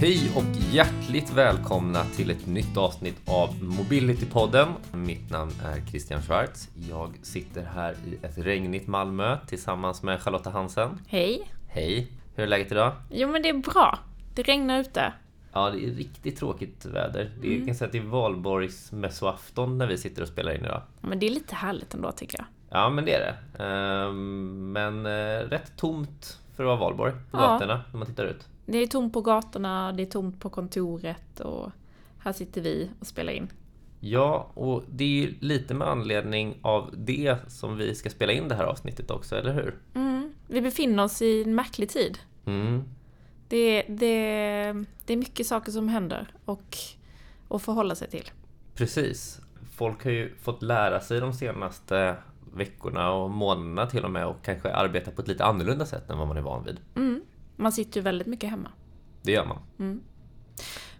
Hej och hjärtligt välkomna till ett nytt avsnitt av Mobility-podden. Mitt namn är Christian Schwarz. Jag sitter här i ett regnigt Malmö tillsammans med Charlotta Hansen. Hej! Hej! Hur är läget idag? Jo men det är bra. Det regnar ute. Ja, det är riktigt tråkigt väder. Det är, Mm. kan säga att det är valborgsmässoafton när vi sitter och spelar in idag. Men det är lite härligt ändå tycker jag. Ja, men det är det. Ehm, Men eh, rätt tomt för att vara valborg på Ja. gatorna när man tittar ut. Det är tomt på gatorna, det är tomt på kontoret och här sitter vi och spelar in. Ja, och det är ju lite med anledning av det som vi ska spela in det här avsnittet också, eller hur? Mm. Vi befinner oss i en märklig tid. Mm. Det, det, det är mycket saker som händer och att förhålla sig till. Precis. Folk har ju fått lära sig de senaste veckorna och månaderna till och med och kanske arbeta på ett lite annorlunda sätt än vad man är van vid. Mm. Man sitter ju väldigt mycket hemma. Det gör man.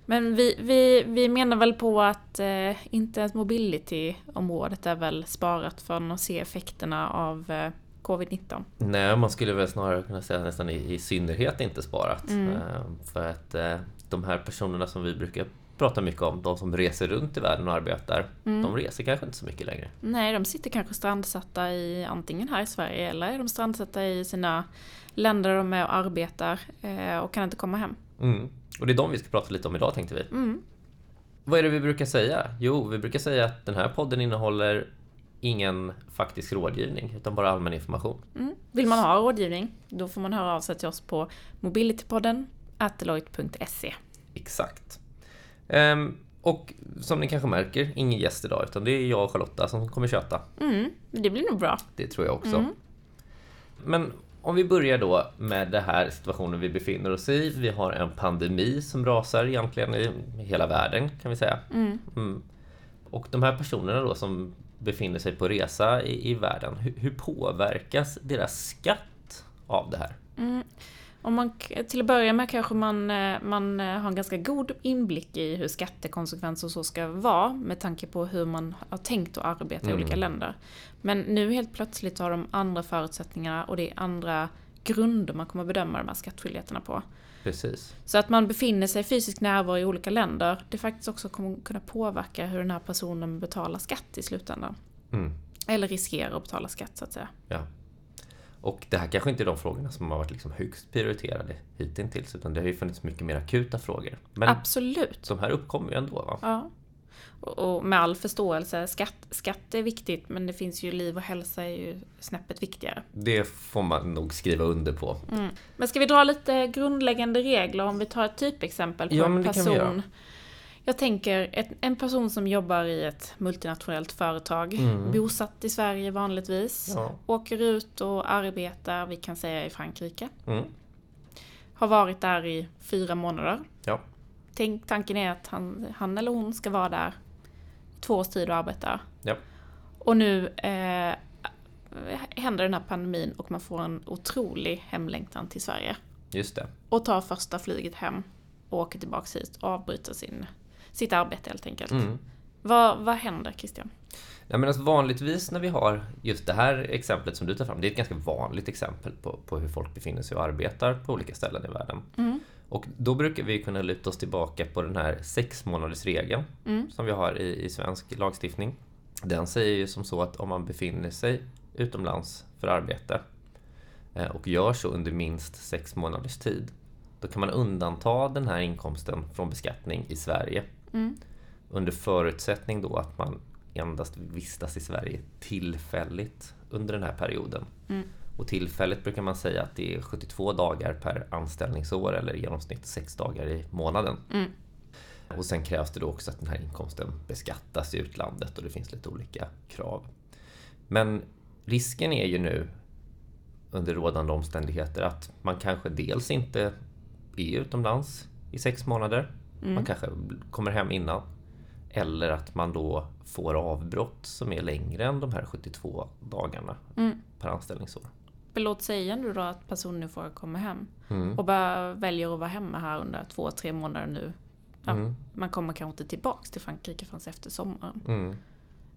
Men vi, vi, vi menar väl på att eh, internet mobility-området är väl sparat från att se effekterna av eh, covid-19. Nej, man skulle väl snarare kunna säga nästan i, i synnerhet inte sparat. Eh, För att eh, de här personerna som vi brukar prata mycket om, de som reser runt i världen och arbetar, de reser kanske inte så mycket längre. Nej, de sitter kanske strandsatta i antingen här i Sverige eller är de strandsatta i sina länder där de är och arbetar eh, och kan inte komma hem. Mm. Och det är de vi ska prata lite om idag tänkte vi. Mm. Vad är det vi brukar säga? Jo, vi brukar säga att den här podden innehåller ingen faktisk rådgivning utan bara allmän information. Mm. Vill man ha rådgivning, då får man höra av sig till oss på mobilitypodden. Exakt. Ehm, och som ni kanske märker, ingen gäst idag utan det är jag och Charlotta som kommer köta. Mm, det blir nog bra. Det tror jag också. Men om vi börjar då med den här situationen vi befinner oss i. Vi har en pandemi som rasar egentligen i hela världen kan vi säga. Mm. Och de här personerna då som befinner sig på resa i, i världen, hur, hur påverkas deras skatt av det här? Om man, till att börja med kanske man, eh, man eh, har en ganska god inblick i hur skattekonsekvenser och så ska vara med tanke på hur man har tänkt att arbeta i olika länder. Men nu helt plötsligt har de andra förutsättningar och det är andra grunder man kommer bedöma de här skattskyldigheterna på. Precis. Så att man befinner sig i fysisk närvaro i olika länder, det faktiskt också kommer kunna påverka hur den här personen betalar skatt i slutändan. Mm. Eller riskerar att betala skatt så att säga. Ja. Och det här kanske inte är de frågorna som har varit liksom högst prioriterade hittills utan det har ju funnits mycket mer akuta frågor. Men Absolut. de här uppkommer ju ändå va? Ja. Och, och med all förståelse, skatt, skatt är viktigt men det finns ju liv och hälsa är ju snäppet viktigare. Det får man nog skriva under på. Mm. Men ska vi dra lite grundläggande regler om vi tar ett typexempel på Ja, en person? Jag tänker ett, en person som jobbar i ett multinationellt företag, bosatt i Sverige vanligtvis, Ja. åker ut och arbetar, vi kan säga i Frankrike. Mm. Har varit där i fyra månader. Ja. Tänk, tanken är att han, han eller hon ska vara där två års tid och arbeta. Ja. Och nu eh, händer den här pandemin och man får en otrolig hemlängtan till Sverige. Just det. Och tar första flyget hem och åker tillbaks hit och avbryter sin, sitt arbete helt enkelt. Mm. Vad, vad händer Christian? Ja, men alltså vanligtvis när vi har just det här exemplet som du tar fram, det är ett ganska vanligt exempel på, på hur folk befinner sig och arbetar på olika ställen i världen. Och då brukar vi kunna luta oss tillbaka på den här sex månadersregeln som vi har i, i svensk lagstiftning. Den säger ju som så att om man befinner sig utomlands för arbete eh, och gör så under minst sex månaders tid, då kan man undanta den här inkomsten från beskattning i Sverige. Under förutsättning då att man endast vistas i Sverige tillfälligt under den här perioden. Och tillfälligt brukar man säga att det är 72 dagar per anställningsår eller i genomsnitt 6 dagar i månaden. Och sen krävs det då också att den här inkomsten beskattas i utlandet och det finns lite olika krav. Men risken är ju nu under rådande omständigheter att man kanske dels inte är utomlands i sex månader. Man kanske kommer hem innan. Eller att man då får avbrott som är längre än de här 72 dagarna per anställningsår. Men låt säga nu då att personen nu får komma hem Mm. och bara väljer att vara hemma här under två, tre månader nu. Ja, Mm. Man kommer kanske inte tillbaks till Frankrike förrän efter sommaren. Mm.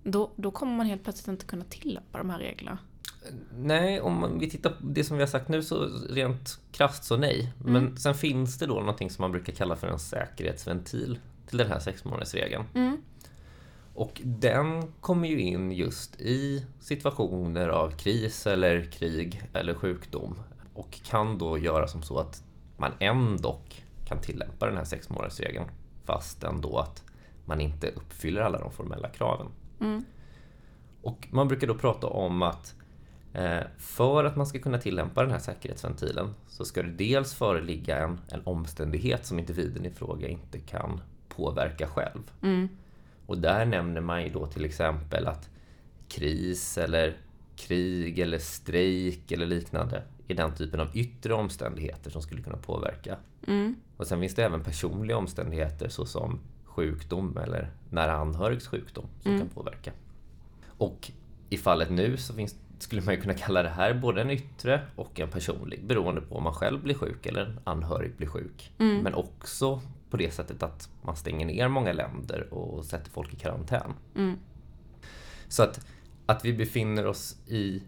Då, då kommer man helt plötsligt inte kunna tillämpa de här reglerna. Nej, om vi tittar på det som vi har sagt nu så rent krasst så nej. Men mm. sen finns det då någonting som man brukar kalla för en säkerhetsventil till den här sexmånadersregeln. Mm. Och den kommer ju in just i situationer av kris eller krig eller sjukdom och kan då göra som så att man ändå kan tillämpa den här sexmånadersregeln fast ändå att man inte uppfyller alla de formella kraven. Mm. Och man brukar då prata om att för att man ska kunna tillämpa den här säkerhetsventilen så ska det dels föreligga en, en omständighet som individen i fråga inte kan påverka själv. Mm. Och där nämner man ju då till exempel att kris eller krig eller strejk eller liknande är den typen av yttre omständigheter som skulle kunna påverka. Mm. Och sen finns det även personliga omständigheter såsom sjukdom eller nära anhörigs sjukdom som mm. kan påverka. Och i fallet nu så finns, skulle man ju kunna kalla det här både en yttre och en personlig beroende på om man själv blir sjuk eller en anhörig blir sjuk. Mm. Men också på det sättet att man stänger ner många länder och sätter folk i karantän. Mm. Så att, att vi befinner oss i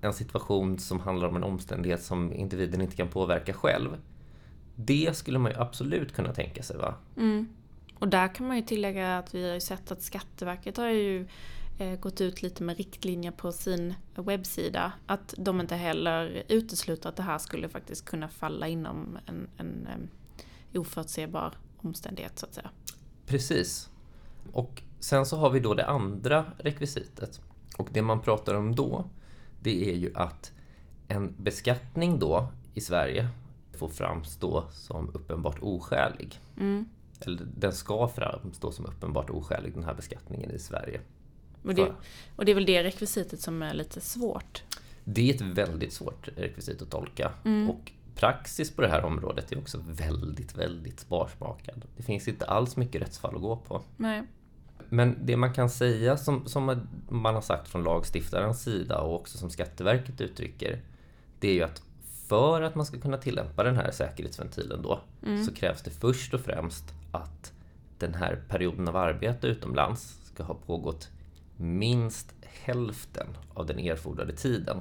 en situation som handlar om en omständighet som individen inte kan påverka själv. Det skulle man ju absolut kunna tänka sig. va? Mm. Och där kan man ju tillägga att vi har sett att Skatteverket har ju gått ut lite med riktlinjer på sin webbsida. Att de inte heller utesluter att det här skulle faktiskt kunna falla inom en, en, en oförutsebar omständighet så att säga. Precis. Och sen så har vi då det andra rekvisitet. Och det man pratar om då, det är ju att en beskattning då i Sverige får framstå som uppenbart oskälig. Mm. Eller den ska framstå som uppenbart oskälig, den här beskattningen i Sverige. Och det, och det är väl det rekvisitet som är lite svårt? Det är ett väldigt svårt rekvisit att tolka. Mm. Och praxis på det här området är också väldigt, väldigt sparsmakad. Det finns inte alls mycket rättsfall att gå på. Nej. Men det man kan säga, som, som man har sagt från lagstiftarens sida och också som Skatteverket uttrycker, det är ju att för att man ska kunna tillämpa den här säkerhetsventilen då, mm. så krävs det först och främst att den här perioden av arbete utomlands ska ha pågått minst hälften av den erfordrade tiden.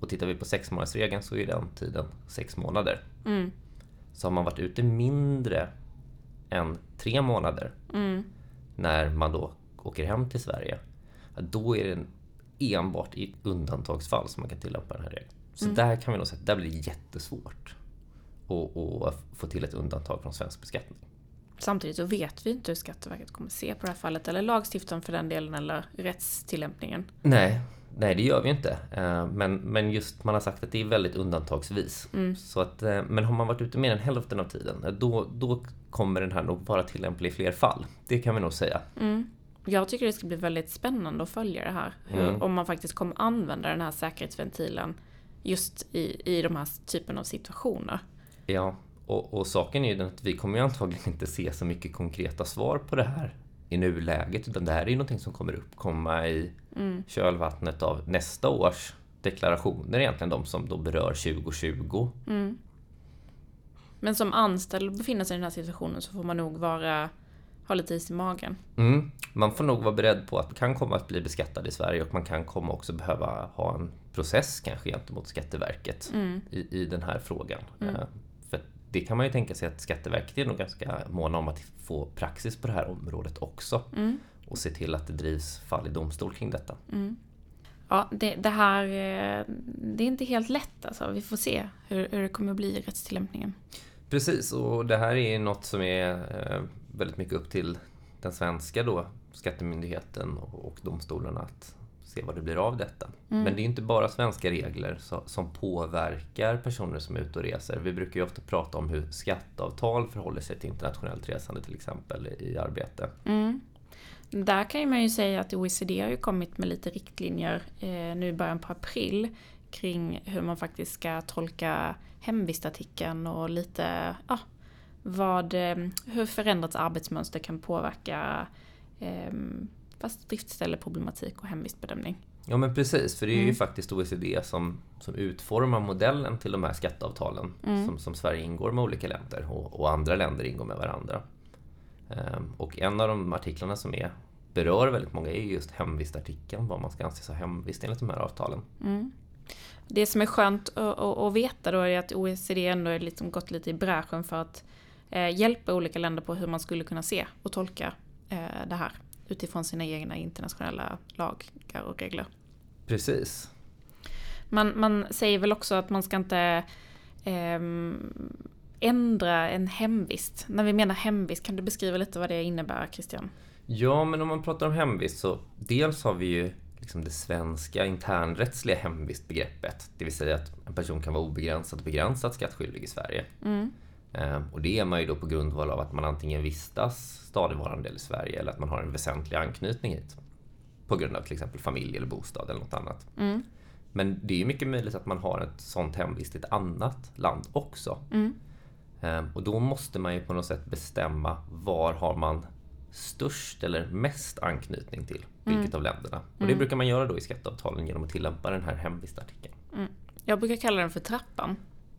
Och tittar vi på sexmånadersregeln så är den tiden sex månader. Mm. Så har man varit ute mindre än tre månader mm. när man då åker hem till Sverige, då är det enbart i undantagsfall som man kan tillämpa den här regeln. Så mm. där kan vi nog säga att det blir jättesvårt att, att få till ett undantag från svensk beskattning. Samtidigt så vet vi inte hur Skatteverket kommer se på det här fallet, eller lagstiftaren för den delen, eller rättstillämpningen. Nej, Nej, det gör vi inte. Eh, men, men just man har sagt att det är väldigt undantagsvis. Mm. Så att, eh, men har man varit ute mer än hälften av tiden, eh, då, då kommer den här nog vara tillämplig i fler fall. Det kan vi nog säga. Mm. Jag tycker det ska bli väldigt spännande att följa det här. Mm. Om man faktiskt kommer använda den här säkerhetsventilen just i, i de här typen av situationer. Ja, och, och saken är ju den att vi kommer ju antagligen inte se så mycket konkreta svar på det här i nuläget, utan det här är ju någonting som kommer uppkomma i mm. kölvattnet av nästa års deklarationer egentligen, de som då berör 2020. Mm. Men som anställd och befinna sig i den här situationen så får man nog vara, ha lite is i magen. Mm. Man får nog vara beredd på att man kan komma att bli beskattad i Sverige och man kan komma också behöva ha en process kanske gentemot Skatteverket mm. i, i den här frågan. Mm. Det kan man ju tänka sig att Skatteverket är nog ganska måna om att få praxis på det här området också. Mm. Och se till att det drivs fall i domstol kring detta. Mm. Ja, det, det, här eh, det är inte helt lätt alltså. Vi får se hur, hur det kommer bli i rättstillämpningen. Precis, och det här är något som är eh, väldigt mycket upp till den svenska då, skattemyndigheten och domstolarna att se vad det blir av detta. Mm. Men det är inte bara svenska regler som påverkar personer som är ute och reser. Vi brukar ju ofta prata om hur skatteavtal förhåller sig till internationellt resande till exempel i arbete. Mm. Där kan man ju säga att OECD har ju kommit med lite riktlinjer eh, nu i början på april kring hur man faktiskt ska tolka hemvistartikeln och lite ja, vad, eh, hur förändrat arbetsmönster kan påverka eh, fast driftställeproblematik och hemvistbedömning. Ja men precis, för det är mm. ju faktiskt OECD som, som utformar modellen till de här skatteavtalen mm. som, som Sverige ingår med olika länder och, och andra länder ingår med varandra. Ehm, och en av de artiklarna som är, berör väldigt många är just hemvistartikeln, vad man ska anses ha hemvist enligt de här avtalen. Mm. Det som är skönt att, att veta då är att OECD ändå har liksom gått lite i bräschen för att eh, hjälpa olika länder på hur man skulle kunna se och tolka eh, det här utifrån sina egna internationella lagar och regler. Precis. Man, man säger väl också att man ska inte eh, ändra en hemvist. När vi menar hemvist, kan du beskriva lite vad det innebär Christian? Ja, men om man pratar om hemvist så dels har vi ju liksom det svenska internrättsliga hemvistbegreppet. Det vill säga att en person kan vara obegränsat begränsat skattskyldig i Sverige. Mm. Och det är man ju då på grundval av att man antingen vistas stadigvarande i Sverige eller att man har en väsentlig anknytning hit. På grund av till exempel familj eller bostad eller något annat. Mm. Men det är mycket möjligt att man har ett sånt hemvist i ett annat land också. Mm. Och då måste man ju på något sätt bestämma var har man störst eller mest anknytning till vilket mm. av länderna. Och det mm. brukar man göra då i skatteavtalen genom att tillämpa den här hemvistartikeln. Mm. Jag brukar kalla den för trappan.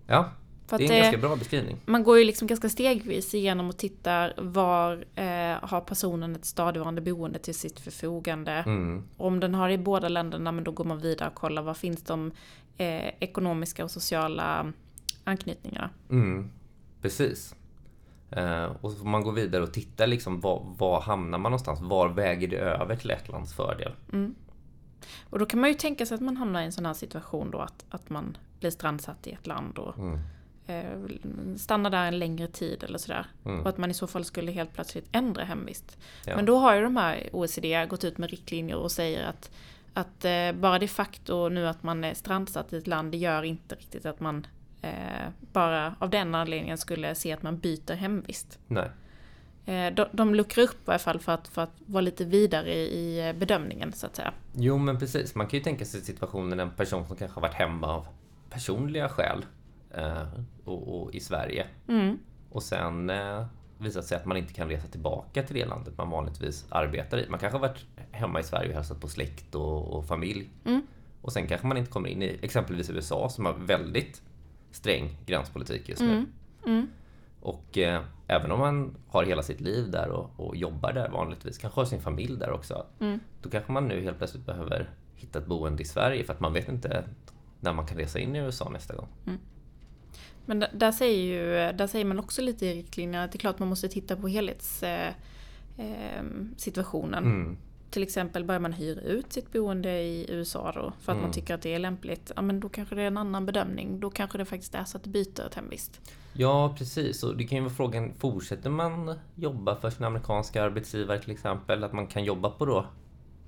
Ja, för det är en det, ganska bra beskrivning. Man går ju liksom ganska stegvis igenom och tittar var eh, har personen ett stadigvarande boende till sitt förfogande. Mm. Om den har det i båda länderna, men då går man vidare och kollar vad finns de eh, ekonomiska och sociala anknytningarna. Mm. Precis. Eh, och så får man gå vidare och titta liksom var, var, hamnar man någonstans? Var väger det över till ett lands fördel? Mm. Och då kan man ju tänka sig att man hamnar i en sån här situation då att, att man blir strandsatt i ett land och eh, stannar där en längre tid eller sådär. Mm. Och att man i så fall skulle helt plötsligt ändra hemvist. Ja. Men då har ju de här OECD gått ut med riktlinjer och säger att att eh, bara det faktum nu att man är strandsatt i ett land, det gör inte riktigt att man eh, bara av den anledningen skulle se att man byter hemvist. Nej. Eh, de, de luckrar upp i alla fall för att, för att vara lite vidare i, bedömningen så att säga. Jo men precis, man kan ju tänka sig situationen en person som kanske har varit hemma av personliga skäl och, och, i Sverige. Mm. Och sen eh, visat sig att man inte kan resa tillbaka till det landet man vanligtvis arbetar i. Man kanske har varit hemma i Sverige och hälsat på släkt och, och familj. Mm. Och sen kanske man inte kommer in i exempelvis USA som har väldigt sträng gränspolitik just nu. Mm. Mm. Och eh, även om man har hela sitt liv där och, och, jobbar där vanligtvis, kanske har sin familj där också, mm. då kanske man nu helt plötsligt behöver hitta ett boende i Sverige för att man vet inte när man kan resa in i USA nästa gång. Mm. Men där säger, ju, där säger man också lite i riktlinjerna att det är klart man måste titta på helhetssituationen. Eh, eh, till exempel börjar man hyra ut sitt boende i USA då för att mm. man tycker att det är lämpligt, ja men då kanske det är en annan bedömning. Då kanske det faktiskt är så att det byter ett hemvist. Ja, precis. Och det kan ju vara frågan, fortsätter man jobba för sin amerikanska arbetsgivare till exempel? Att man kan jobba på då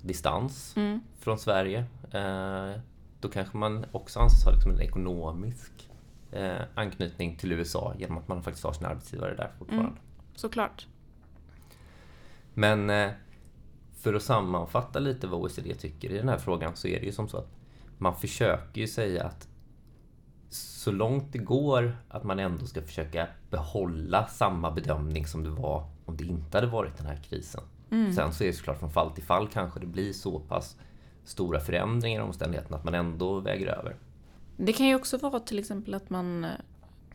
distans mm. från Sverige. Eh, då kanske man också anses ha liksom en ekonomisk eh, anknytning till USA genom att man faktiskt har sin arbetsgivare där fortfarande. Mm. Såklart. Men eh, för att sammanfatta lite vad OECD tycker i den här frågan så är det ju som så att man försöker ju säga att så långt det går att man ändå ska försöka behålla samma bedömning som det var om det inte hade varit den här krisen. Mm. Sen så är det såklart från fall till fall kanske det blir så pass stora förändringar i omständigheterna att man ändå väger över. Det kan ju också vara till exempel att man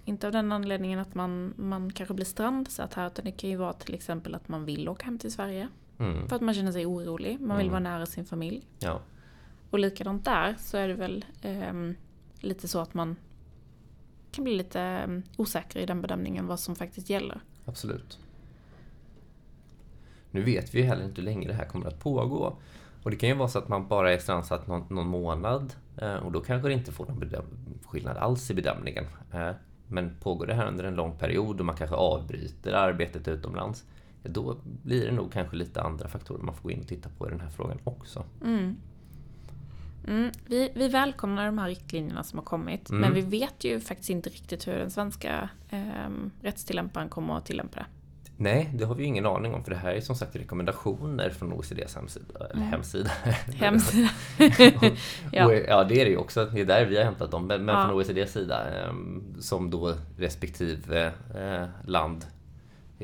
inte av den anledningen att man, man kanske blir strandsatt här utan det kan ju vara till exempel att man vill åka hem till Sverige. Mm. För att man känner sig orolig, man vill mm. vara nära sin familj. Ja. Och likadant där så är det väl eh, lite så att man kan bli lite eh, osäker i den bedömningen vad som faktiskt gäller. Absolut. Nu vet vi heller inte hur länge det här kommer att pågå. Och det kan ju vara så att man bara är strandsatt någon, någon månad eh, och då kanske det inte får någon skillnad alls i bedömningen. Eh, men pågår det här under en lång period och man kanske avbryter arbetet utomlands då blir det nog kanske lite andra faktorer man får gå in och titta på i den här frågan också. Mm. Mm, vi, vi välkomnar de här riktlinjerna som har kommit, mm. men vi vet ju faktiskt inte riktigt hur den svenska eh, rättstillämparen kommer att tillämpa det. Nej, det har vi ju ingen aning om för det här är som sagt rekommendationer från OECDs hemsida. Eller mm. hemsida. hemsida. ja. ja, det är det ju också. Det är där vi har hämtat dem. Men, ja. från OECDs sida ehm, som då respektive eh, land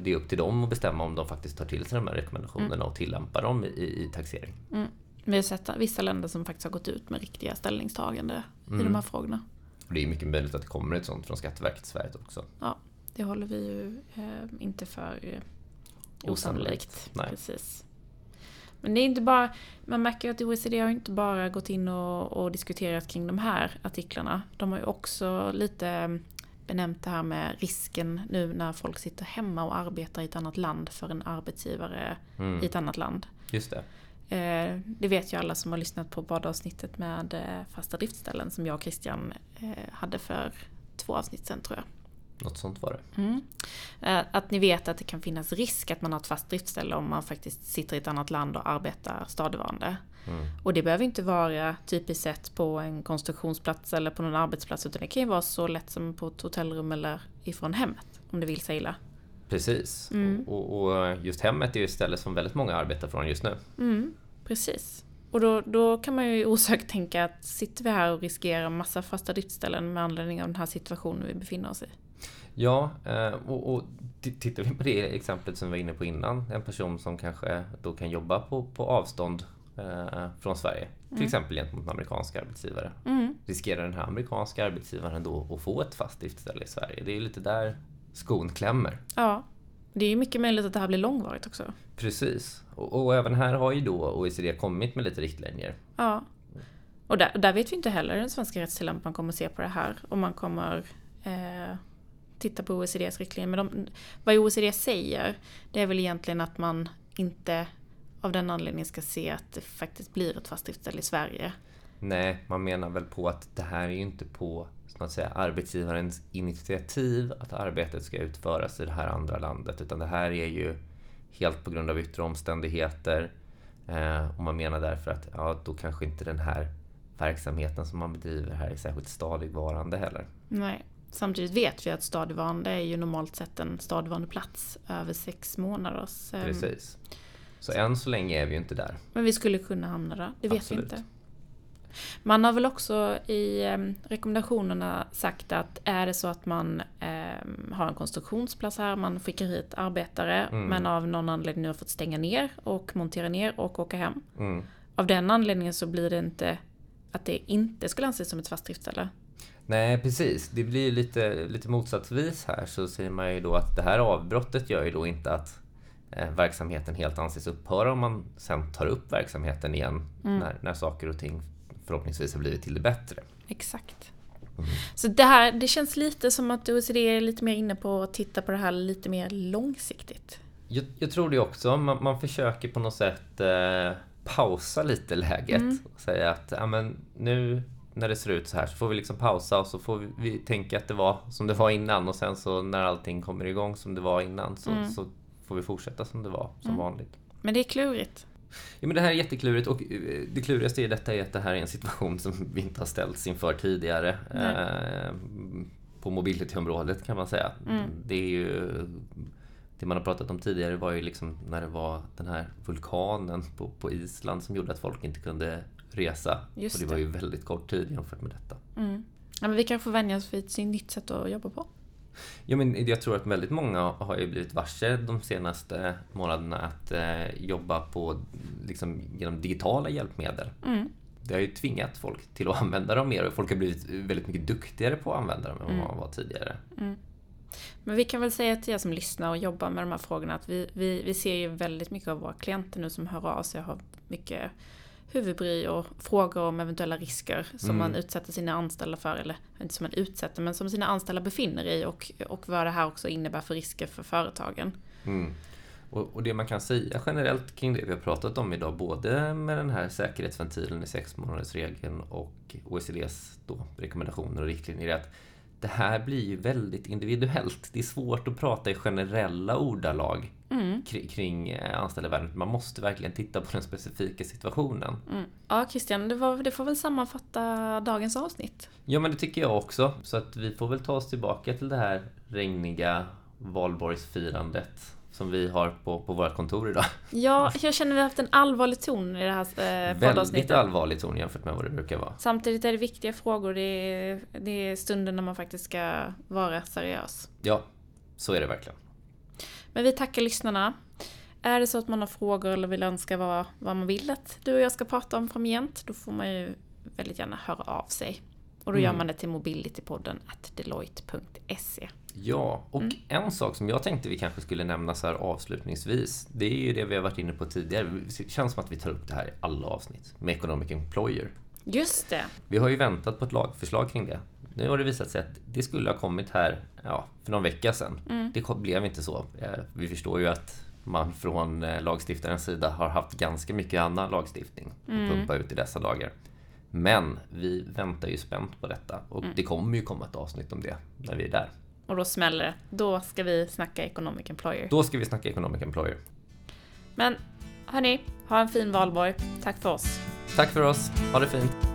det är upp till dem att bestämma om de faktiskt tar till sig de här rekommendationerna mm. och tillämpar dem i, i taxering. Mm. Vi har sett vissa länder som faktiskt har gått ut med riktiga ställningstagande mm. i de här frågorna. Och det är mycket möjligt att det kommer ett sånt från Skatteverket i Sverige också. Ja, det håller vi ju eh, inte för eh, osannolikt. Nej. Precis. Men det är inte bara, man märker ju att OECD har inte bara gått in och, och diskuterat kring de här artiklarna. De har ju också lite benämnt det här med risken nu när folk sitter hemma och arbetar i ett annat land för en arbetsgivare mm. i ett annat land. Just det. Eh, det vet ju alla som har lyssnat på poddavsnittet med eh, fasta driftställen som jag och Christian eh, hade för två avsnitt sen tror jag. Något sånt var det. Mm. Att ni vet att det kan finnas risk att man har ett fast driftställe om man faktiskt sitter i ett annat land och arbetar stadigvarande. Mm. Och det behöver inte vara typiskt sett på en konstruktionsplats eller på någon arbetsplats utan det kan ju vara så lätt som på ett hotellrum eller ifrån hemmet om det vill sig illa. Precis. Mm. Och, och, just hemmet är ju ett ställe som väldigt många arbetar från just nu. Mm, precis. Och då, då kan man ju osökt tänka att sitter vi här och riskerar massa fasta driftställen med anledning av den här situationen vi befinner oss i? Ja, eh, och, och tittar vi på det exemplet som vi var inne på innan, en person som kanske då kan jobba på, på avstånd eh, från Sverige, till mm. exempel gentemot en amerikansk arbetsgivare. Mm. Riskerar den här amerikanska arbetsgivaren då att få ett fast driftställe i Sverige? Det är lite där skon klämmer. Ja, det är ju mycket möjligt att det här blir långvarigt också. Precis. Och, och, även här har ju då OECD kommit med lite riktlinjer. Ja. Och där, där vet vi inte heller hur den svenska rättstillämparen kommer att se på det här. Om man kommer eh, titta på OECDs riktlinjer. Men de, vad OECD säger, det är väl egentligen att man inte av den anledningen ska se att det faktiskt blir ett fast driftställe i Sverige. Nej, man menar väl på att det här är ju inte på så att säga, arbetsgivarens initiativ att arbetet ska utföras i det här andra landet, utan det här är ju helt på grund av yttre omständigheter. Eh, och man menar därför att ja, då kanske inte den här verksamheten som man bedriver här är särskilt stadigvarande heller. Nej. Samtidigt vet vi att stadigvarande är ju normalt sett en stadigvarande plats över sex månaders... Eh, Precis. Så än så länge är vi ju inte där. Men vi skulle kunna hamna där, det vet Absolut. vi inte. Man har väl också i ehm, rekommendationerna sagt att är det så att man eh, har en konstruktionsplats här, man skickar hit arbetare mm. men av någon anledning har fått stänga ner och montera ner och åka hem. Mm. Av den anledningen så blir det inte att det inte skulle anses som ett fast driftställe. Nej, precis. Det blir lite, lite motsatsvis här så säger man ju då att det här avbrottet gör ju då inte att eh, verksamheten helt anses upphöra om man sen tar upp verksamheten igen mm. när, när saker och ting förhoppningsvis har blivit till det bättre. Exakt. Mm. Så det här, det känns lite som att OECD är lite mer inne på att titta på det här lite mer långsiktigt. Jag, jag tror det också. Man, man försöker på något sätt eh, pausa lite läget mm. och säga att ja, men nu när det ser ut så här så får vi liksom pausa och så får vi, vi tänka att det var som det var innan och sen så när allting kommer igång som det var innan så, mm. så får vi fortsätta som det var, som mm. vanligt. Men det är klurigt. Ja, men det här är jätteklurigt och eh, det klurigaste i detta är att det här är en situation som vi inte har ställts inför tidigare. Eh, på mobility-området kan man säga. Mm. Det är ju det man har pratat om tidigare var ju liksom när det var den här vulkanen på, på Island som gjorde att folk inte kunde resa. Just och det, det var ju väldigt kort tid jämfört med detta. Mm. Ja, men vi kan få vänja oss vid ett nytt sätt att jobba på. Ja, men jag tror att väldigt många har ju blivit varse de senaste månaderna att eh, jobba på, liksom, genom digitala hjälpmedel. Mm. Det har ju tvingat folk till att använda dem mer och folk har blivit väldigt mycket duktigare på att använda dem än vad mm. man var tidigare. Mm. Men vi kan väl säga till er som lyssnar och jobbar med de här frågorna att vi, vi, vi ser ju väldigt mycket av våra klienter nu som hör av sig och har mycket huvudbry och frågor om eventuella risker som mm. man utsätter sina anställda för, eller inte som man utsätter, men som sina anställda befinner i och, och vad det här också innebär för risker för företagen. Mm. Och, och, det man kan säga generellt kring det vi har pratat om idag, både med den här säkerhetsventilen i sexmånadersregeln och OECDs då, rekommendationer och riktlinjer, är att det här blir ju väldigt individuellt. Det är svårt att prata i generella ordalag mm. kring eh, anställda världen. Man måste verkligen titta på den specifika situationen. Mm. Ja, Christian, det, var, det får väl sammanfatta dagens avsnitt? Ja, men det tycker jag också. Så att vi får väl ta oss tillbaka till det här regniga valborgsfirandet som vi har på, på vårt kontor idag. Ja, jag känner att vi har haft en allvarlig ton i det här eh, Väldigt allvarlig ton jämfört med vad det brukar vara. Samtidigt är det viktiga frågor. Det är, det är stunden när man faktiskt ska vara seriös. Ja, så är det verkligen. Men vi tackar lyssnarna. Är det så att man har frågor eller vill önska vad, vad man vill att du och jag ska prata om framgent, då får man ju väldigt gärna höra av sig. Och då gör man det till mobilitypodden at deloitte.se. Ja, och mm. en sak som jag tänkte vi kanske skulle nämna så här avslutningsvis, det är ju det vi har varit inne på tidigare. Det känns som att vi tar upp det här i alla avsnitt med Economic Employer. Just det. Vi har ju väntat på ett lagförslag kring det. Nu har det visat sig att det skulle ha kommit här ja, för någon vecka sedan. Mm. Det blev inte så. Eh, vi förstår ju att man från eh, lagstiftarens sida har haft ganska mycket annan lagstiftning att mm. pumpa ut i dessa dagar. Men vi väntar ju spänt på detta och mm. det kommer ju komma ett avsnitt om det när vi är där. Och då smäller det. Då ska vi snacka Economic Employer. Då ska vi snacka Economic Employer. Men hörni, ha en fin valborg. Tack för oss. Tack för oss. Ha det fint.